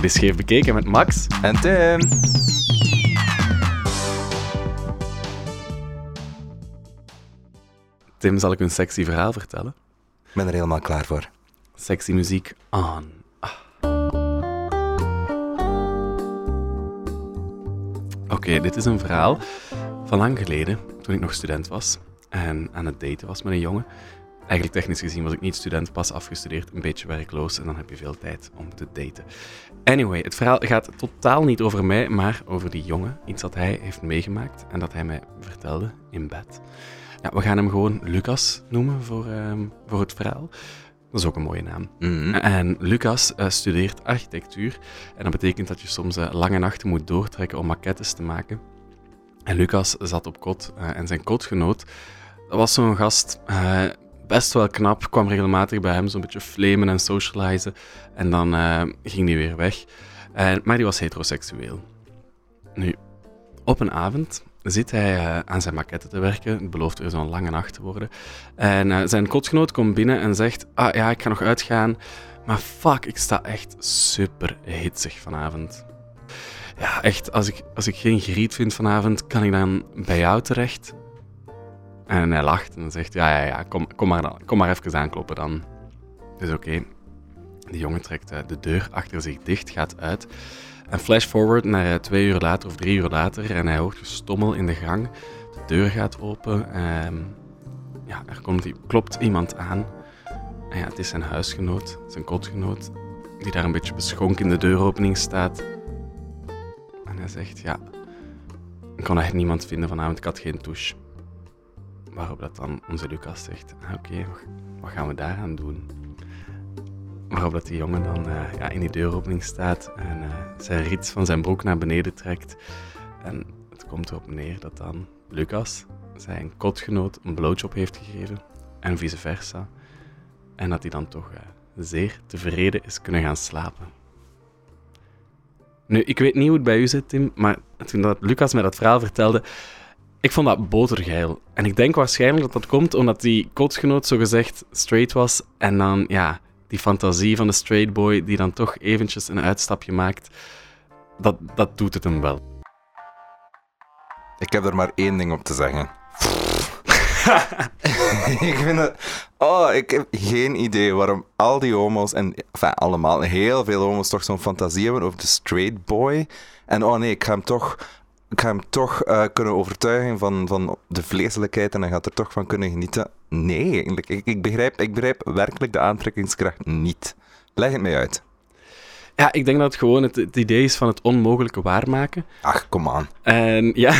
Dit is Scheef Bekeken met Max. En Tim. Tim, zal ik een sexy verhaal vertellen? Ik ben er helemaal klaar voor. Sexy muziek on. Ah. Oké, dit is een verhaal van lang geleden, toen ik nog student was en aan het daten was met een jongen. Eigenlijk technisch gezien was ik niet student, pas afgestudeerd, een beetje werkloos en dan heb je veel tijd om te daten. Anyway, het verhaal gaat totaal niet over mij, maar over die jongen. Iets dat hij heeft meegemaakt en dat hij mij vertelde in bed. Ja, we gaan hem gewoon Lucas noemen voor, ehm, voor het verhaal. Dat is ook een mooie naam. Mhm. En Lucas eh, studeert architectuur. En dat betekent dat je soms eh, lange nachten moet doortrekken om maquettes te maken. En Lucas zat op kot eh, en zijn kotgenoot, dat was zo'n gast, best wel knap, kwam regelmatig bij hem zo'n beetje flamen en socializen. En dan eh, ging hij weer weg. Maar die was heteroseksueel. Nu, op een avond zit hij eh, aan zijn maquette te werken. Het belooft weer zo'n lange nacht te worden. En eh, zijn kotgenoot komt binnen en zegt: Ah ja, ik ga nog uitgaan. Maar fuck, ik sta echt super hitsig vanavond. Ja, echt, als ik, als ik geen griet vind vanavond, kan ik dan bij jou terecht? En hij lacht en zegt: Ja, ja, ja, kom, kom, maar, dan, kom maar even aankloppen dan. Dus oké. De jongen trekt eh, de deur achter zich dicht, gaat uit. En flash forward naar eh, twee uur later of drie uur later en hij hoort gestommel in de gang. De deur gaat open. ehm, ja, er komt, klopt iemand aan. En ja, het is zijn huisgenoot, zijn kotgenoot, die daar een beetje beschonken in de deuropening staat. En hij zegt, ja, ik kon echt niemand vinden vanavond, ik had geen douche. Waarop dat dan onze Lucas zegt, ah, oké, wat- gaan we daaraan doen? Waarop dat die jongen dan eh, ja, in die deuropening staat en eh, zijn riet van zijn broek naar beneden trekt. En het komt erop neer dat dan Lucas zijn kotgenoot een blowjob heeft gegeven en vice versa. En dat hij dan toch eh, zeer tevreden is kunnen gaan slapen. Nu, ik weet niet hoe het bij u zit, Tim, maar toen dat Lucas mij dat verhaal vertelde, ik vond dat botergeil. En ik denk waarschijnlijk dat dat komt omdat die kotgenoot zogezegd straight was en dan, ja, die fantasie van de straight boy die dan toch eventjes een uitstapje maakt, dat, dat doet het hem wel. Ik heb er maar één ding op te zeggen. ik vind het... Oh, ik heb geen idee waarom al die homo's, en enfin, allemaal, heel veel homo's toch zo'n fantasie hebben over de straight boy. En oh nee, ik ga hem toch, ik ga hem toch eh, kunnen overtuigen van, van de vleeselijkheid en hij gaat er toch van kunnen genieten. Nee, eigenlijk. Ik, ik, begrijp, ik begrijp werkelijk de aantrekkingskracht niet. Leg het mij uit. Ja, ik denk dat het gewoon het, het idee is van het onmogelijke waarmaken. Ach, kom aan. En ja,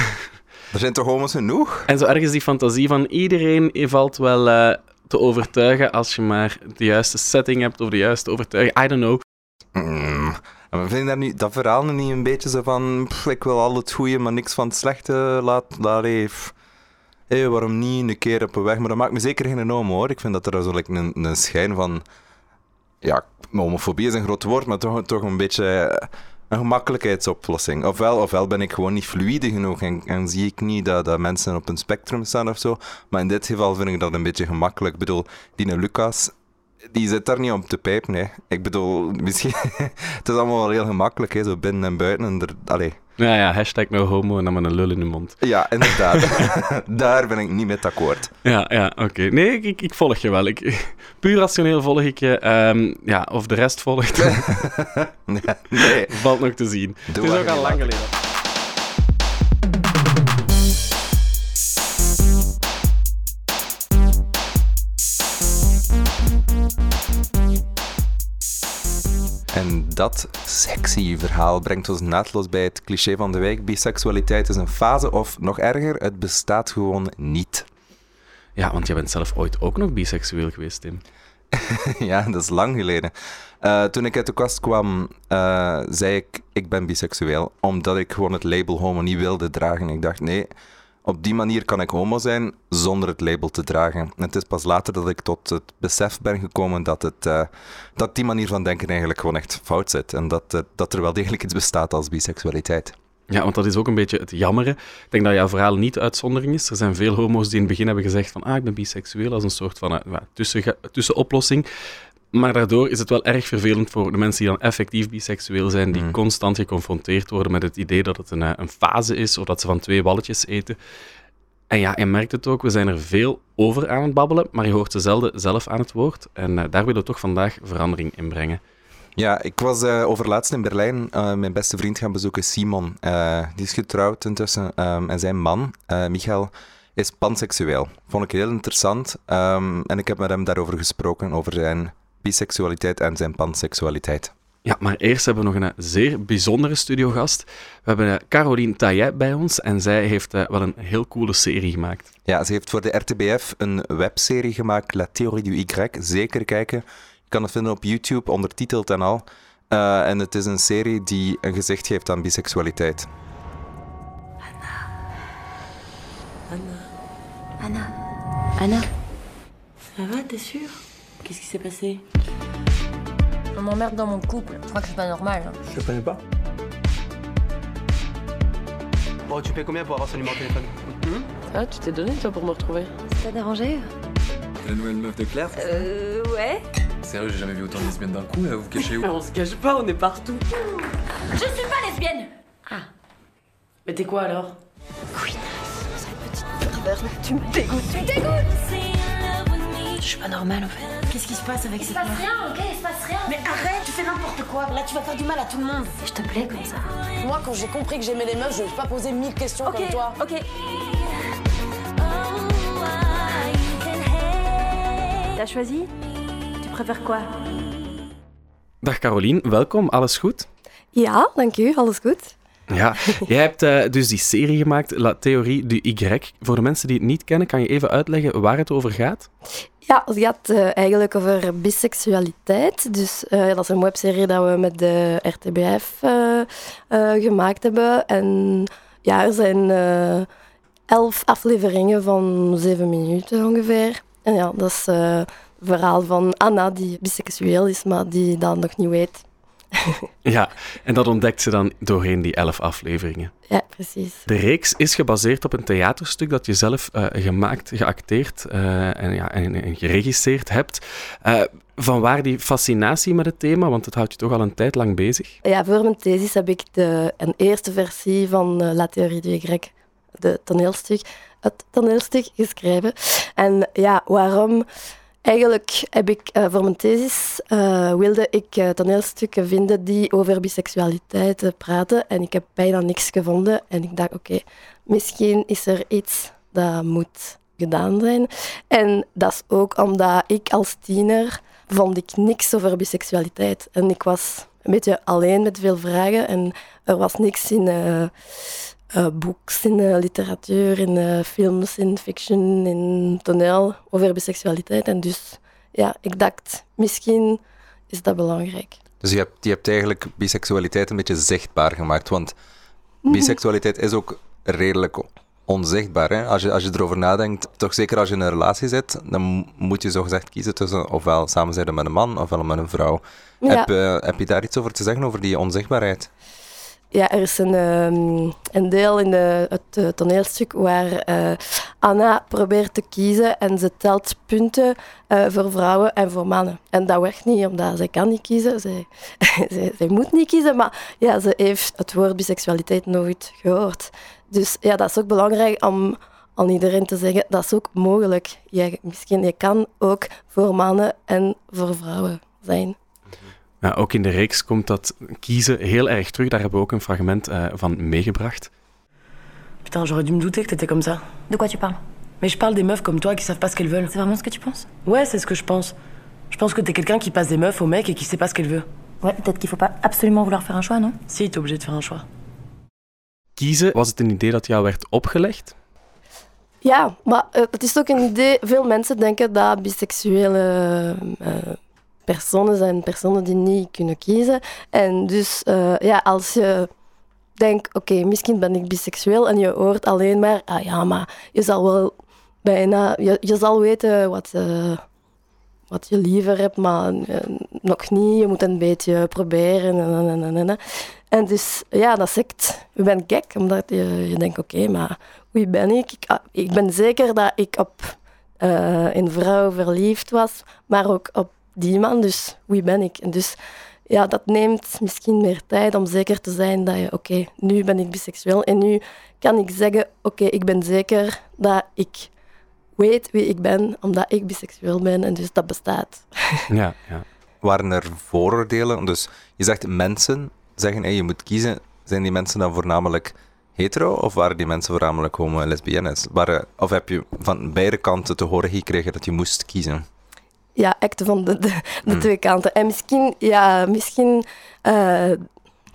Er zijn toch homo's genoeg? en zo ergens die fantasie van iedereen valt wel eh, te overtuigen als je maar de juiste setting hebt of de juiste overtuiging. I don't know. Mm. Vinden dat, nu, dat verhaal niet een beetje zo van... pff, ik wil al het goede, maar niks van het slechte. Laat, laat even... Hé, waarom niet een keer op een weg? Maar dat maakt me zeker geen homo, hoor. Ik vind dat er zo een, een schijn van... Ja, homofobie is een groot woord, maar toch, toch een beetje een gemakkelijkheidsoplossing. Ofwel, ofwel ben ik gewoon niet fluïde genoeg en, en zie ik niet dat, dat mensen op een spectrum staan of zo. Maar in dit geval vind ik dat een beetje gemakkelijk. Ik bedoel, die Lucas, die zit daar niet om te pijpen, hè. Ik bedoel, misschien... het is allemaal wel heel gemakkelijk, hè, zo binnen en buiten. En er, allee. Ja, ja, hashtag no homo en dan met een lul in de mond. Ja, inderdaad. daar ben ik niet mee akkoord. Ja, ja, oké. Nee, ik, ik, ik volg je wel. Ik, puur rationeel volg ik je. Ehm, ja, of de rest volgt, nee, nee. valt nog te zien. Doe het is ook al lang geleden. En dat sexy verhaal brengt ons naadloos bij het cliché van de week. Biseksualiteit is een fase of, nog erger, het bestaat gewoon niet. Ja, want jij bent zelf ooit ook nog biseksueel geweest, Tim. ja, dat is lang geleden. Eh, toen ik uit de kast kwam, eh, zei ik, ik ben biseksueel. Omdat ik gewoon het label homo niet wilde dragen. Ik dacht, nee, op die manier kan ik homo zijn zonder het label te dragen. En het is pas later dat ik tot het besef ben gekomen dat, het, eh, dat die manier van denken eigenlijk gewoon echt fout zit. En dat, eh, dat er wel degelijk iets bestaat als biseksualiteit. Ja, want dat is ook een beetje het jammere. Ik denk dat jouw verhaal niet uitzondering is. Er zijn veel homo's die in het begin hebben gezegd van ah, ik ben biseksueel als een soort van eh, ja, tussen, tussenoplossing. Maar daardoor is het wel erg vervelend voor de mensen die dan effectief biseksueel zijn, die Mm. constant geconfronteerd worden met het idee dat het een, eh, een fase is, of dat ze van twee balletjes eten. En ja, je merkt het ook, we zijn er veel over aan het babbelen, maar je hoort ze zelden zelf aan het woord. En eh, daar willen we toch vandaag verandering in brengen. Ja, ik was eh overlaatst in Berlijn mijn beste vriend gaan bezoeken, Simon. Die is getrouwd intussen. ehm, en zijn man, Michael, is panseksueel. Vond ik heel interessant. ehm, en ik heb met hem daarover gesproken, over zijn biseksualiteit en zijn panseksualiteit. Ja, maar eerst hebben we nog een zeer bijzondere studiogast. We hebben eh, Caroline Taillet bij ons en zij heeft eh, wel een heel coole serie gemaakt. Ja, ze heeft voor de RTBF een webserie gemaakt, La Théorie du Y. Zeker kijken. Je kan het vinden op YouTube, ondertiteld en al. Eh, en het is een serie die een gezicht geeft aan biseksualiteit. Anna. Anna. Ça va, t'es sûre Qu'est-ce qui s'est passé On m'emmerde dans mon couple. Je crois que c'est pas normal. hein. Je te connais pas. Bon, tu payes combien pour avoir son numéro de téléphone Ah, tu t'es donné toi pour me retrouver Ça t'a dérangé La nouvelle meuf de Claire Euh, ouais. Sérieux, j'ai jamais vu autant de lesbiennes d'un coup, là, vous vous cachez où Ah, On se cache pas, on est partout. Je suis pas lesbienne Mais t'es quoi alors? Tu me dégoûtes, tu me dégoûtes suis pas normale en fait. Qu'est-ce qui se passe avec Il se cette passe meuf rien, ok Il se passe rien Mais arrête, tu fais n'importe quoi. Là, tu vas faire du mal à tout le monde. Je te plais comme ça. Moi, quand j'ai compris que j'aimais les meufs, je vais pas poser mille questions Ok, comme toi. ok. T'as choisi Tu préfères quoi Dag Caroline, welkom, alles goed? Ja, dank u. Alles goed? Ja, jij hebt eh, dus die serie gemaakt, La Théorie du Y. Voor de mensen die het niet kennen, kan je even uitleggen waar het over gaat? Ja, het gaat eh, eigenlijk over biseksualiteit. Dus eh, dat is een webserie dat we met de RTBF gemaakt hebben. En ja, er zijn elf afleveringen van zeven minuten ongeveer. En ja, dat is het verhaal van Anna, die biseksueel is, maar die dat nog niet weet. Ja, en dat ontdekt ze dan doorheen die elf afleveringen. Ja, precies. De reeks is gebaseerd op een theaterstuk dat je zelf eh, gemaakt, geacteerd eh, en, ja, en, en geregisseerd hebt. Eh vanwaar die fascinatie met het thema, want het houdt je toch al een tijd lang bezig. Ja, voor mijn thesis heb ik de, een eerste versie van La Théorie du Y, de toneelstuk, het toneelstuk geschreven. En ja, waarom? Eigenlijk heb ik eh, voor mijn thesis eh, wilde ik eh, toneelstukken vinden die over biseksualiteit praten. En ik heb bijna niks gevonden. En ik dacht, oké, misschien is er iets dat moet gedaan zijn. En dat is ook omdat ik als tiener vond ik niks over biseksualiteit. En ik was een beetje alleen met veel vragen en er was niks in eh, boeks, in eh, literatuur, in eh, films, in fiction, in toneel over biseksualiteit. En dus ja, ik dacht, misschien is dat belangrijk. Dus je hebt, je hebt eigenlijk biseksualiteit een beetje zichtbaar gemaakt. Want biseksualiteit is ook redelijk onzichtbaar. Hè? Als, je, als je erover nadenkt, toch zeker als je in een relatie zit, dan mo- moet je zogezegd kiezen tussen ofwel samen zijn met een man ofwel met een vrouw. Ja. Heb, heb je daar iets over te zeggen, over die onzichtbaarheid? Ja, er is een, ehm, een deel in de, het toneelstuk waar eh, Anna probeert te kiezen en ze telt punten eh, voor vrouwen en voor mannen. En dat werkt niet, omdat zij kan niet kiezen. Zij, zij, zij moet niet kiezen, maar ja, ze heeft het woord biseksualiteit nooit gehoord. Dus ja, dat is ook belangrijk om aan iedereen te zeggen, dat is ook mogelijk. Je, misschien, je kan ook voor mannen en voor vrouwen zijn. Ja, ook in de reeks komt dat kiezen heel erg terug. Daar hebben we ook een fragment eh, van meegebracht. Putain, j'aurais dû me douter que t'étais comme ça. De quoi tu parles Mais je parle des meufs comme toi qui savent pas ce qu'elles veulent. C'est vraiment ce que tu penses Ouais, c'est ce que je pense. Je pense que t'es quelqu'un qui passe des meufs aux mecs et qui sait pas ce qu'elle veut. Ouais, peut-être qu'il faut pas absolument vouloir faire un choix, non Si, t'es obligé de faire un choix. Kiezen, was het een idee dat jou werd opgelegd? Ja, maar eh, het is ook een idee. Veel mensen denken dat biseksuele eh, personen zijn personen die niet kunnen kiezen. En dus eh, ja, als je denkt, oké, misschien ben ik biseksueel en je hoort alleen maar, ah ja, maar je zal wel bijna, je, je zal weten wat, eh, wat je liever hebt, maar eh, nog niet. Je moet een beetje proberen. En, en, en, en, dus ja, dat echt, je bent gek, omdat je, je denkt, oké, maar wie ben ik? Ik, ah, ik ben zeker dat ik op eh, een vrouw verliefd was, maar ook op die man, dus wie ben ik? En dus ja, dat neemt misschien meer tijd om zeker te zijn dat je, oké, nu ben ik biseksueel en nu kan ik zeggen, oké, ik ben zeker dat ik weet wie ik ben, omdat ik biseksueel ben en dus dat bestaat. Ja, ja. Waren er vooroordelen? Dus je zegt mensen zeggen, hey, je moet kiezen. Zijn die mensen dan voornamelijk hetero of waren die mensen voornamelijk homo en lesbiennes? Waren, of heb je van beide kanten te horen gekregen dat je moest kiezen? Ja, echt van de, de, de Hmm. twee kanten. En misschien, ja, misschien eh,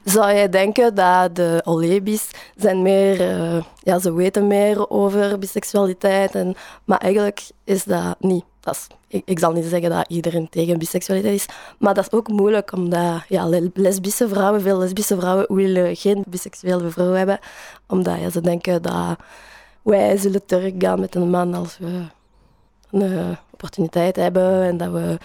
zou jij denken dat de Olebis zijn meer, eh, ja, ze weten meer over biseksualiteit. En, maar eigenlijk is dat niet. Dat is, ik, ik zal niet zeggen dat iedereen tegen biseksualiteit is, maar dat is ook moeilijk omdat ja, le- lesbische vrouwen, veel lesbische vrouwen willen geen biseksuele vrouw hebben, omdat ja, ze denken dat wij zullen teruggaan met een man als we een opportuniteit hebben en dat we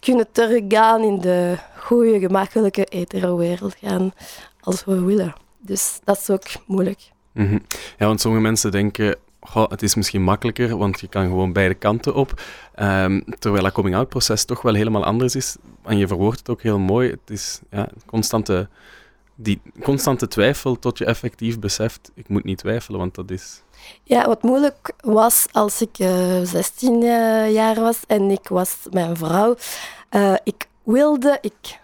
kunnen teruggaan in de goede, gemakkelijke hetero-wereld gaan als we willen. Dus dat is ook moeilijk. Mhm. Ja, want sommige mensen denken, goh, het is misschien makkelijker, want je kan gewoon beide kanten op. Ehm, terwijl dat coming-out proces toch wel helemaal anders is. En je verwoordt het ook heel mooi. Het is ja, constante, die constante twijfel tot je effectief beseft, ik moet niet twijfelen, want dat is... Ja, wat moeilijk was als ik eh 16 eh, jaar was en ik was mijn vrouw. eh, ik wilde, ik,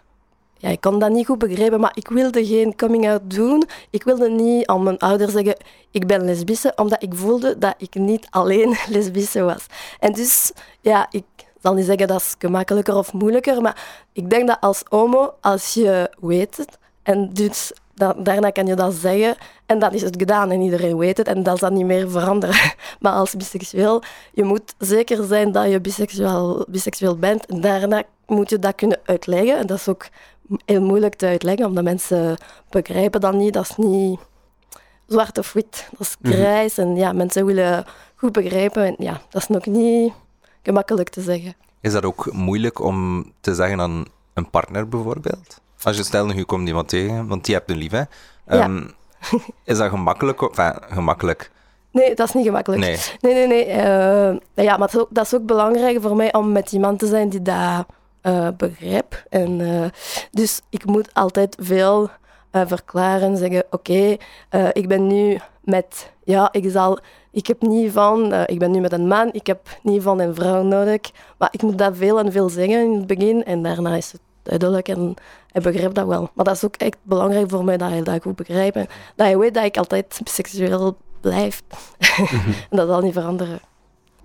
ja, ik kon dat niet goed begrijpen, maar ik wilde geen coming-out doen. Ik wilde niet aan mijn ouders zeggen, ik ben lesbische, omdat ik voelde dat ik niet alleen lesbische was. En dus, ja, ik zal niet zeggen dat is gemakkelijker of moeilijker, maar ik denk dat als homo, als je weet het, en dus da- daarna kan je dat zeggen, en dan is het gedaan en iedereen weet het, en dat zal niet meer veranderen. Maar als biseksueel, je moet zeker zijn dat je biseksueel, biseksueel bent, en daarna moet je dat kunnen uitleggen. En dat is ook heel moeilijk te uitleggen, omdat mensen begrijpen dat niet. Dat is niet zwart of wit, dat is Mhm. grijs. En ja, mensen willen goed begrijpen. En ja, dat is nog niet gemakkelijk te zeggen. Is dat ook moeilijk om te zeggen aan een partner bijvoorbeeld? Als je stel je komt iemand tegen, want die hebt een lief, hè? Ehm, is dat gemakkelijk? Enfin, gemakkelijk. Nee, dat is niet gemakkelijk. Nee. Nee, nee, nee. eh, ja, maar het is ook- dat is ook belangrijk voor mij om met iemand te zijn die dat eh, begrijpt. En, eh, dus ik moet altijd veel verklaren, zeggen, oké, ik ben nu met, ja, ik zal, ik heb niet van, ik ben nu met een man, ik heb niet van een vrouw nodig, maar ik moet dat veel en veel zeggen in het begin en daarna is het duidelijk en hij begrijpt dat wel. Maar dat is ook echt belangrijk voor mij dat hij dat goed begrijpt en dat hij weet dat ik altijd seksueel blijf. en dat zal niet veranderen.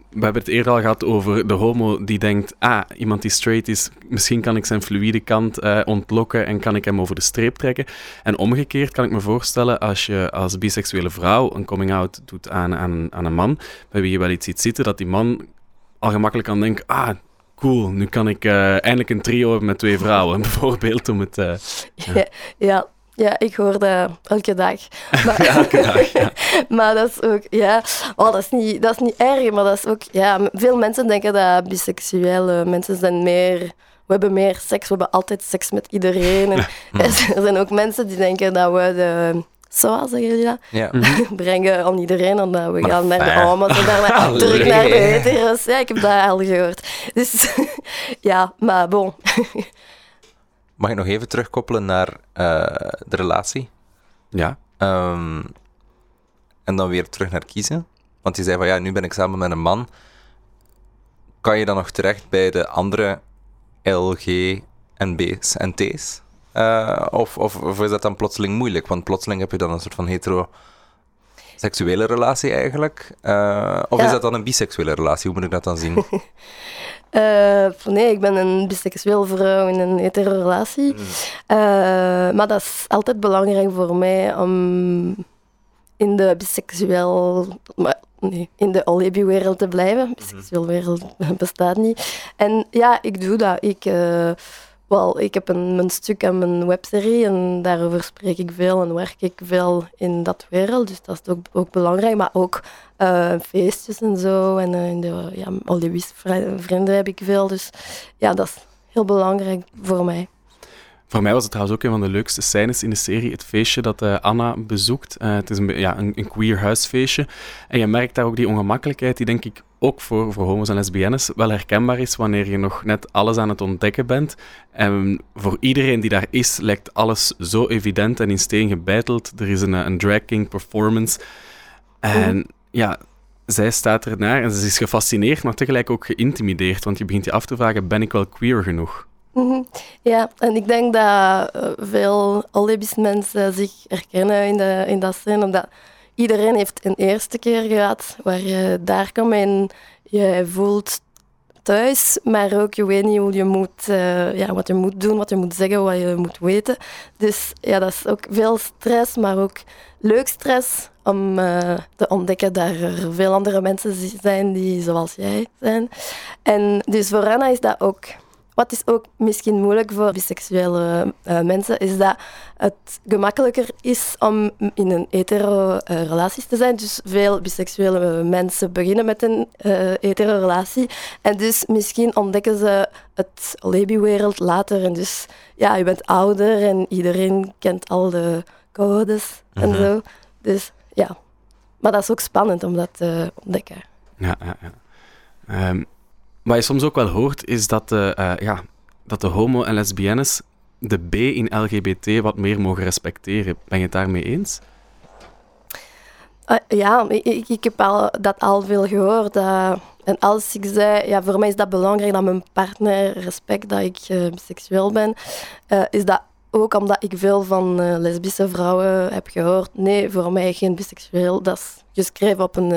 We hebben het eerder al gehad over de homo die denkt, ah, iemand die straight is, misschien kan ik zijn fluïde kant eh, ontlokken en kan ik hem over de streep trekken. En omgekeerd kan ik me voorstellen, als je als biseksuele vrouw een coming-out doet aan, aan, aan een man, bij wie je wel iets ziet zitten, dat die man al gemakkelijk kan denken, ah, cool, nu kan ik eh, eindelijk een trio hebben met twee vrouwen, bijvoorbeeld, om het... eh, Ja, ja, ja, ik hoor dat elke dag. Maar, elke dag, ja. maar dat is ook, ja, oh, dat, is niet, dat is niet erg, maar dat is ook, ja, veel mensen denken dat biseksuele mensen zijn meer, we hebben meer seks, we hebben altijd seks met iedereen. En er zijn ook mensen die denken dat we de, zoals zeggen jullie dat, Ja. brengen aan iedereen en we Maar gaan naar de homo's en daarna Allee. terug naar de hetero's. Ja, ik heb dat al gehoord. Dus ja, maar bon. Mag ik nog even terugkoppelen naar eh, de relatie? Ja. Ehm, en dan weer terug naar kiezen. Want je zei van ja, nu ben ik samen met een man. Kan je dan nog terecht bij de andere LG en B's en T's? Eh, of, of, of is dat dan plotseling moeilijk? Want plotseling heb je dan een soort van hetero seksuele relatie eigenlijk. Eh, of Ja. is dat dan een biseksuele relatie? Hoe moet ik dat dan zien? Eh, nee, ik ben een biseksueel vrouw in een hetero relatie. Eh, maar dat is altijd belangrijk voor mij om in de biseksueel... Maar, nee, in de Olebi-wereld te blijven. Biseksueel wereld bestaat niet. En ja, ik doe dat. Ik, wel, ik heb een, mijn stuk en mijn webserie en daarover spreek ik veel en werk ik veel in dat wereld. Dus dat is ook, ook belangrijk. Maar ook eh, feestjes en zo. En eh, in de ja, Olibis vrienden heb ik veel. Dus ja, dat is heel belangrijk voor mij. Voor mij was het trouwens ook een van de leukste scènes in de serie, het feestje dat uh, Anna bezoekt. Uh, het is een, ja, een, een, queer huisfeestje. En je merkt daar ook die ongemakkelijkheid, die denk ik ook voor, voor homo's en lesbiennes wel herkenbaar is wanneer je nog net alles aan het ontdekken bent. En voor iedereen die daar is, lijkt alles zo evident en in steen gebeiteld. Er is een, een drag king performance. En ja, zij staat ernaar en ze is gefascineerd, maar tegelijk ook geïntimideerd. Want je begint je af te vragen, ben ik wel queer genoeg? Mhm. Ja, en ik denk dat uh, veel lesbische mensen zich herkennen in, de, in dat scène, omdat iedereen heeft een eerste keer gehad waar je daar komt en je voelt thuis, maar ook je weet niet hoe je moet, uh, ja, wat je moet doen, wat je moet zeggen, wat je moet weten. Dus ja, dat is ook veel stress, maar ook leuk stress om uh, te ontdekken dat er veel andere mensen zijn die zoals jij zijn. En dus voor Anna is dat ook wat is ook misschien moeilijk voor biseksuele uh, mensen, is dat het gemakkelijker is om in een hetero-relatie te zijn. Dus veel biseksuele mensen beginnen met een uh, hetero-relatie. En dus misschien ontdekken ze het lebi-wereld later. En dus ja, je bent ouder en iedereen kent al de codes en Mhm. zo. Dus ja. Maar dat is ook spannend om dat te ontdekken. Ja, ja, ja. Ehm, wat je soms ook wel hoort, is dat de, eh, ja, dat de homo- en lesbiennes de B in LGBT wat meer mogen respecteren. Ben je het daarmee eens? Uh, ja, ik, ik, heb al, dat al veel gehoord. dat- en als ik zei, ja, voor mij is dat belangrijk dat mijn partner respect dat ik uh, seksueel ben, is dat ook omdat ik veel van lesbische vrouwen heb gehoord. Nee, voor mij geen biseksueel. Dat is geschreven op een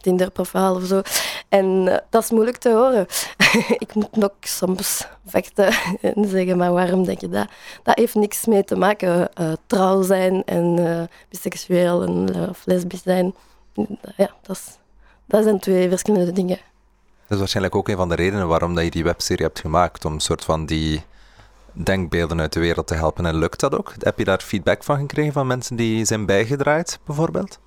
Tinder-profiel of zo. En uh, dat is moeilijk te horen. ik moet ook soms vechten en zeggen, maar waarom denk je dat? Dat heeft niks mee te maken. Uh, trouw zijn en uh, biseksueel en, of lesbisch zijn. Ja, dat, dat zijn twee verschillende dingen. Dat is waarschijnlijk ook een van de redenen waarom dat je die webserie hebt gemaakt. Om een soort van die denkbeelden uit de wereld te helpen. En lukt dat ook? Heb je daar feedback van gekregen van mensen die zijn bijgedraaid, bijvoorbeeld?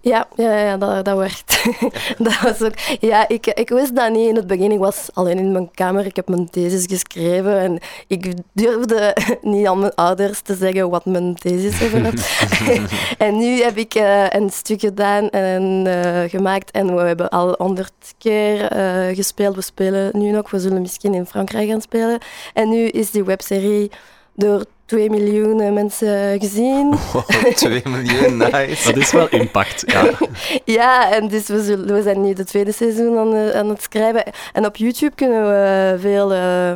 Ja, ja, ja dat, dat werkt. dat was ook, ja, ik, ik wist dat niet in het begin. Ik was alleen in mijn kamer. Ik heb mijn thesis geschreven en ik durfde niet aan mijn ouders te zeggen wat mijn thesis over en nu heb ik uh, een stuk gedaan en uh, gemaakt en we hebben al honderd keer uh, gespeeld. We spelen nu nog. We zullen misschien in Frankrijk gaan spelen. En nu is die webserie door 2 miljoen mensen gezien. Wow, 2 miljoen, nice. Dat is wel impact, ja. ja, en dus we, zullen, we zijn nu de tweede seizoen aan, uh, aan, het schrijven. En op YouTube kunnen we veel uh,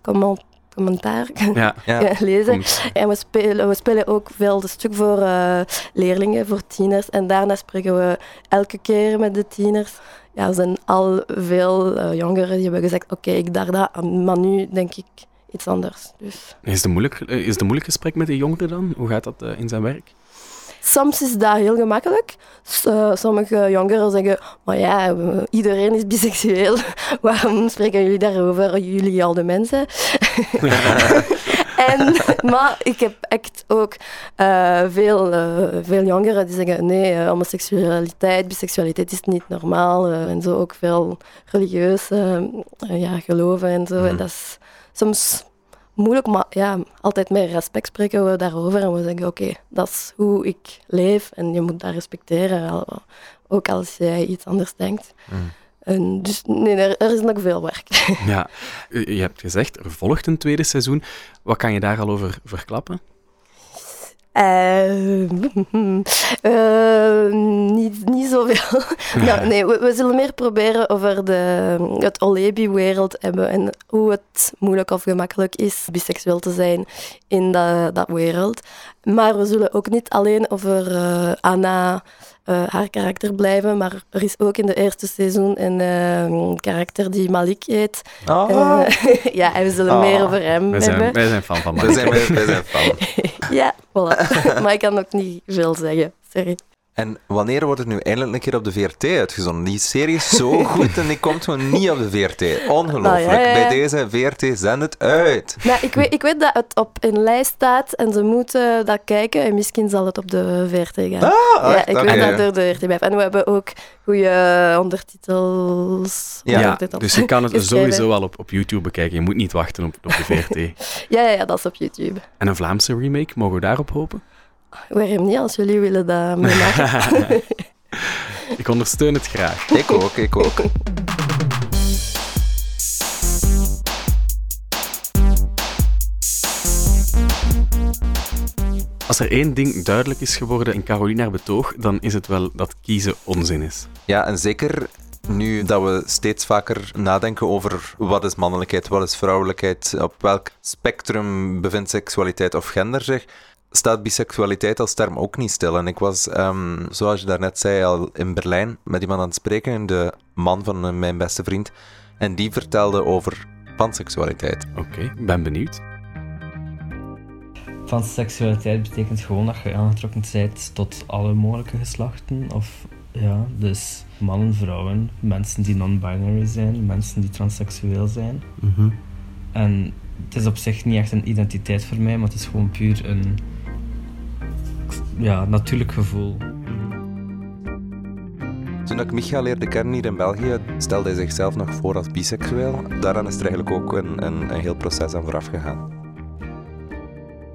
comment, commentaar ja. ja. lezen. Komt. En we spelen, we spelen ook veel de stuk voor uh, leerlingen, voor tieners. En daarna spreken we elke keer met de tieners. Ja, er zijn al veel uh, jongeren die hebben gezegd, oké, okay, ik dacht dat, maar nu denk ik iets anders. Dus. Is, het moeilijk, is het een moeilijk gesprek met de jongeren dan? Hoe gaat dat uh, in zijn werk? Soms is dat heel gemakkelijk. Uh, sommige jongeren zeggen, maar ja, iedereen is biseksueel. Waarom spreken jullie daarover, jullie oude mensen? en, maar ik heb echt ook uh, veel, uh, veel jongeren die zeggen, nee, homoseksualiteit, biseksualiteit is niet normaal. en zo ook veel religieuze ja, geloven en zo. Mm. En dat is soms moeilijk, maar ja, altijd met respect spreken we daarover en we zeggen, oké, okay, dat is hoe ik leef en je moet dat respecteren, ook als jij iets anders denkt. Mm. En dus nee, er, er, is nog veel werk. Ja, je hebt gezegd, er volgt een tweede seizoen. Wat kan je daar al over verklappen? Uh, uh, niet, niet zoveel. nou, nee, we, zullen meer proberen over de, het Olebi-wereld hebben en hoe het moeilijk of gemakkelijk is biseksueel te zijn in dat, dat wereld. Maar we zullen ook niet alleen over uh, Anna, haar karakter blijven, maar er is ook in de eerste seizoen een karakter die Malik heet. Oh. ja, en we zullen oh. meer over hem wij zijn, hebben. Wij zijn fan van Malik. Wij zijn, wij zijn fan. ja, voilà. maar ik kan ook niet veel zeggen. Sorry. En wanneer wordt het nu eindelijk een keer op de VRT uitgezonden? Die serie is zo goed en die komt gewoon niet op de VRT. Ongelooflijk. Nou, ja, ja, ja. Bij deze VRT, zend het uit. Nou, ik, weet, ik weet dat het op een lijst staat en ze moeten dat kijken en misschien zal het op de VRT gaan. Ah, ja, echt? ik weet dat er de VRT blijft. En we hebben ook goede ondertitels. Ja, ondertitels dus je kan het sowieso al op, op YouTube bekijken. Je moet niet wachten op, op de VRT. Ja, ja, ja, dat is op YouTube. en een Vlaamse remake, mogen we daarop hopen? Waarom niet, als jullie willen dat meemaken? Ik ondersteun het graag. Ik ook, ik ook. Als er één ding duidelijk is geworden in Carolina betoog, dan is het wel dat kiezen onzin is. Ja, en zeker nu dat we steeds vaker nadenken over wat is mannelijkheid, wat is vrouwelijkheid, op welk spectrum bevindt seksualiteit of gender zich, staat biseksualiteit als term ook niet stil. En ik was, ehm, zoals je daarnet zei, al in Berlijn met iemand aan het spreken, de man van eh, mijn beste vriend, en die vertelde over panseksualiteit. Oké, ik ben benieuwd. Panseksualiteit betekent gewoon dat je aangetrokken bent tot alle mogelijke geslachten. Of ja, dus mannen, vrouwen, mensen die non-binary zijn, mensen die transseksueel zijn. En het is op zich niet echt een identiteit voor mij, maar het is gewoon puur een ja, natuurlijk gevoel. Toen ik Micha leerde kennen hier in België, stelde hij zichzelf nog voor als biseksueel. Daaraan is er eigenlijk ook een, een, een heel proces aan vooraf gegaan.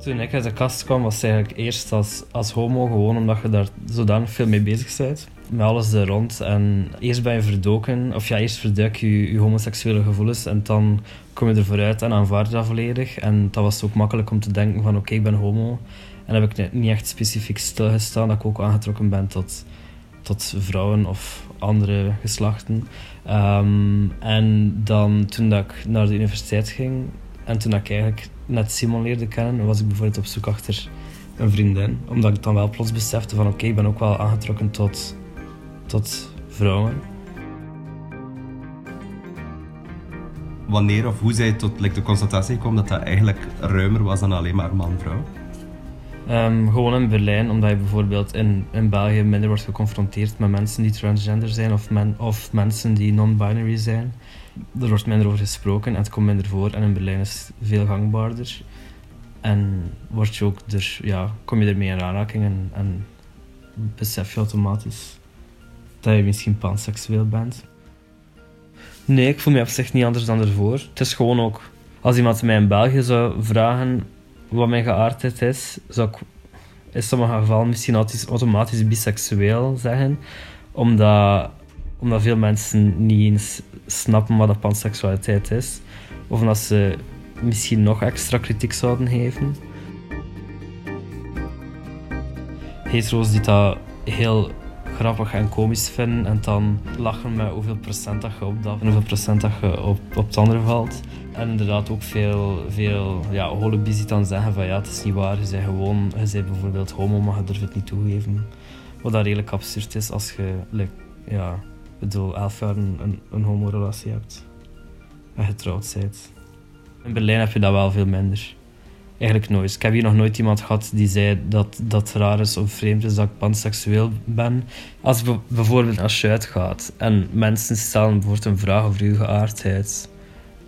Toen ik uit de kast kwam, was het eigenlijk eerst als, als homo, gewoon omdat je daar zodanig veel mee bezig bent. Met alles er rond. En eerst ben je verdoken, of ja, eerst verduik je je homoseksuele gevoelens en dan kom je er vooruit en aanvaard je dat volledig. En dat was ook makkelijk om te denken van oké, ik ben homo. En heb ik niet echt specifiek stilgestaan dat ik ook aangetrokken ben tot, tot vrouwen of andere geslachten. Ehm, en dan toen dat ik naar de universiteit ging en toen dat ik eigenlijk net Simon leerde kennen, was ik bijvoorbeeld op zoek achter een vriendin. Omdat ik dan wel plots besefte van oké, ik ben ook wel aangetrokken tot, tot vrouwen. Wanneer of hoe zij tot like, de constatatie kwam dat dat eigenlijk ruimer was dan alleen maar man-vrouw? Ehm, gewoon in Berlijn, omdat je bijvoorbeeld in, in België minder wordt geconfronteerd met mensen die transgender zijn of, men, of mensen die non-binary zijn. Er wordt minder over gesproken en het komt minder voor. En in Berlijn is het veel gangbaarder. En word je ook er, ja, kom je ermee in aanraking en, en besef je automatisch dat je misschien panseksueel bent. Nee, ik voel me op zich niet anders dan ervoor. Het is gewoon ook, als iemand mij in België zou vragen wat mijn geaardheid is, zou ik in sommige gevallen misschien automatisch- biseksueel zeggen. Omdat, omdat veel mensen niet eens snappen wat een panseksualiteit is. Of omdat ze misschien nog extra kritiek zouden geven. Hetero's die dat heel grappig en komisch vinden en dan lachen met hoeveel procent dat je op dat en hoeveel procent dat je op, op het andere valt. En inderdaad ook veel, veel ja, holobies dan zeggen van ja, het is niet waar, je bent gewoon, je bent bijvoorbeeld homo, maar je durft het niet toegeven. Wat dat redelijk absurd is als je, like, ja, bedoel, elf jaar een, een, een homorelatie hebt en getrouwd bent. In Berlijn heb je dat wel veel minder. Eigenlijk nooit. Ik heb hier nog nooit iemand gehad die zei dat dat raar is of vreemd is dat ik panseksueel ben. Als be- bijvoorbeeld als je uitgaat en mensen stellen bijvoorbeeld een vraag over je geaardheid,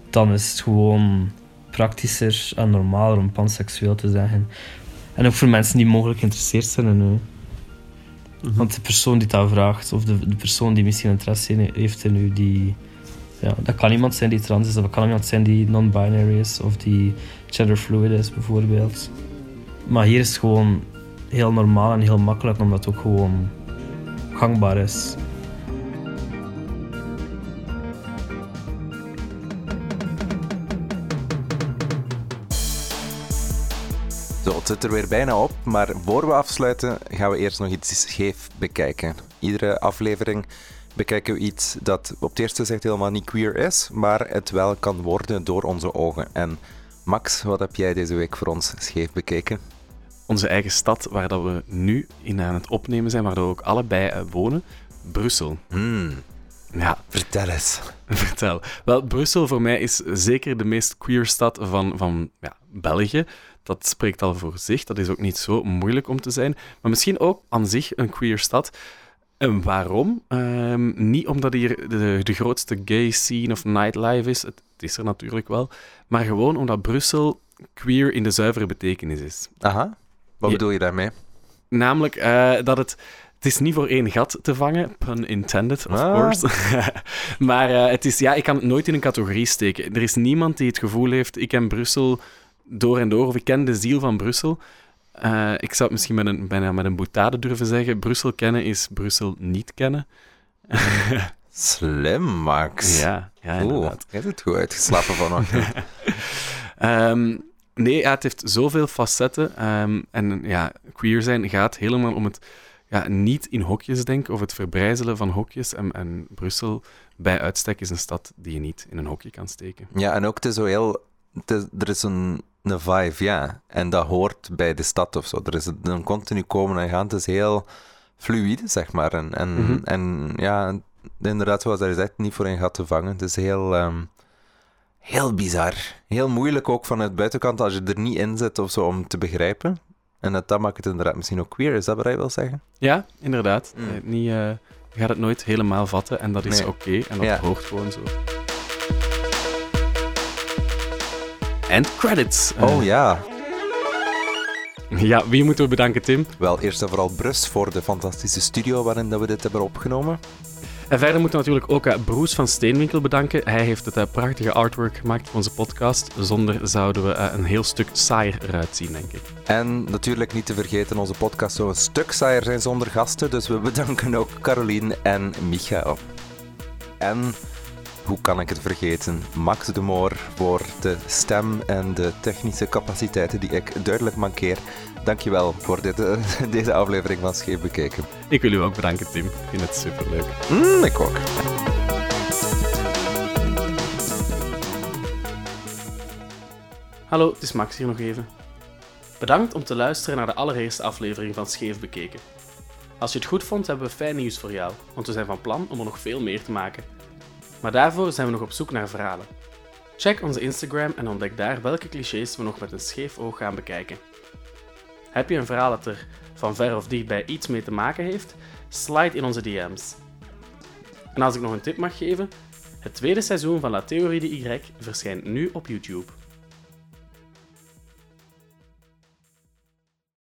dan is het gewoon praktischer en normaler om panseksueel te zeggen. En ook voor mensen die mogelijk geïnteresseerd zijn in u. Want de persoon die dat vraagt, of de, de persoon die misschien interesse in- heeft in u, die, ja, dat kan iemand zijn die trans is, of dat kan iemand zijn die non-binary is, of die genderfluid is bijvoorbeeld. Maar hier is het gewoon heel normaal en heel makkelijk, omdat het ook gewoon gangbaar is. Zo, het zit er weer bijna op, maar voor we afsluiten gaan we eerst nog iets scheef bekijken. Iedere aflevering bekijken we iets dat op het eerste zicht helemaal niet queer is, maar het wel kan worden door onze ogen. En Max, wat heb jij deze week voor ons scheef bekeken? Onze eigen stad, waar dat we nu in aan het opnemen zijn, waar dat we ook allebei eh, wonen, Brussel. Hmm, Ja, vertel eens. Vertel. Wel, Brussel voor mij is zeker de meest queer stad van, van ja, België. Dat spreekt al voor zich. Dat is ook niet zo moeilijk om te zijn. Maar misschien ook aan zich een queer stad. En waarom? Ehm, niet omdat hier de, de grootste gay scene of nightlife is. Het is er natuurlijk wel. Maar gewoon omdat Brussel queer in de zuivere betekenis is. Aha. Wat bedoel je daarmee? Namelijk eh, dat het... Het is niet voor één gat te vangen, pun intended, of Ah. course. maar eh, het is, ja, ik kan het nooit in een categorie steken. Er is niemand die het gevoel heeft, ik ken Brussel door en door, of ik ken de ziel van Brussel. Eh, ik zou het misschien met een, bijna met een boutade durven zeggen. Brussel kennen is Brussel niet kennen. Slim, Max. Ja, ja jij hebt het goed uitgeslapen vanochtend. Ehm, nee, ja, het heeft zoveel facetten. ehm, en ja, queer zijn gaat helemaal om het ja, niet in hokjes denken of het verbrijzelen van hokjes. En, en Brussel, bij uitstek, is een stad die je niet in een hokje kan steken. Ja, en ook het is zo heel... is- er is een, een vibe, ja. En dat hoort bij de stad of zo. Er is een, een continu komen en gaan. Het is heel fluïde, zeg maar. En, en, Mhm. en ja, inderdaad, zoals daar echt niet voor een gat te vangen. Het is heel... ehm, heel bizar. Heel moeilijk ook vanuit buitenkant als je er niet in zit of zo om te begrijpen. En dat, dat maakt het inderdaad misschien ook queer. Is dat wat je wil zeggen? Ja, inderdaad. Mm. Eh, niet, eh, je gaat het nooit helemaal vatten en dat is Nee. oké en dat Ja. hoort gewoon zo. En credits. Eh, Oh ja. Ja, wie moeten we bedanken, Tim? Wel, eerst en vooral Brus voor de fantastische studio waarin dat we dit hebben opgenomen. En verder moeten we natuurlijk ook eh, Bruce van Steenwinkel bedanken. Hij heeft het eh, prachtige artwork gemaakt voor onze podcast. Zonder zouden we eh, een heel stuk saaier eruit zien, denk ik. En natuurlijk niet te vergeten, onze podcast zou een stuk saaier zijn zonder gasten. Dus we bedanken ook Caroline en Michael. En, hoe kan ik het vergeten, Max de Moor voor de stem en de technische capaciteiten die ik duidelijk mankeer. Dankjewel voor dit, eh, deze aflevering van Scheef Bekeken. Ik wil u ook bedanken, Tim. Ik vind het superleuk. Mm, ik ook. Hallo, het is Max hier nog even. Bedankt om te luisteren naar de allereerste aflevering van Scheef Bekeken. Als je het goed vond, hebben we fijn nieuws voor jou, want we zijn van plan om er nog veel meer te maken. Maar daarvoor zijn we nog op zoek naar verhalen. Check onze Instagram en ontdek daar welke clichés we nog met een scheef oog gaan bekijken. Heb je een verhaal dat er van ver of dichtbij iets mee te maken heeft? Slide in onze DM's. En als ik nog een tip mag geven, het tweede seizoen van La Theorie de Y verschijnt nu op YouTube.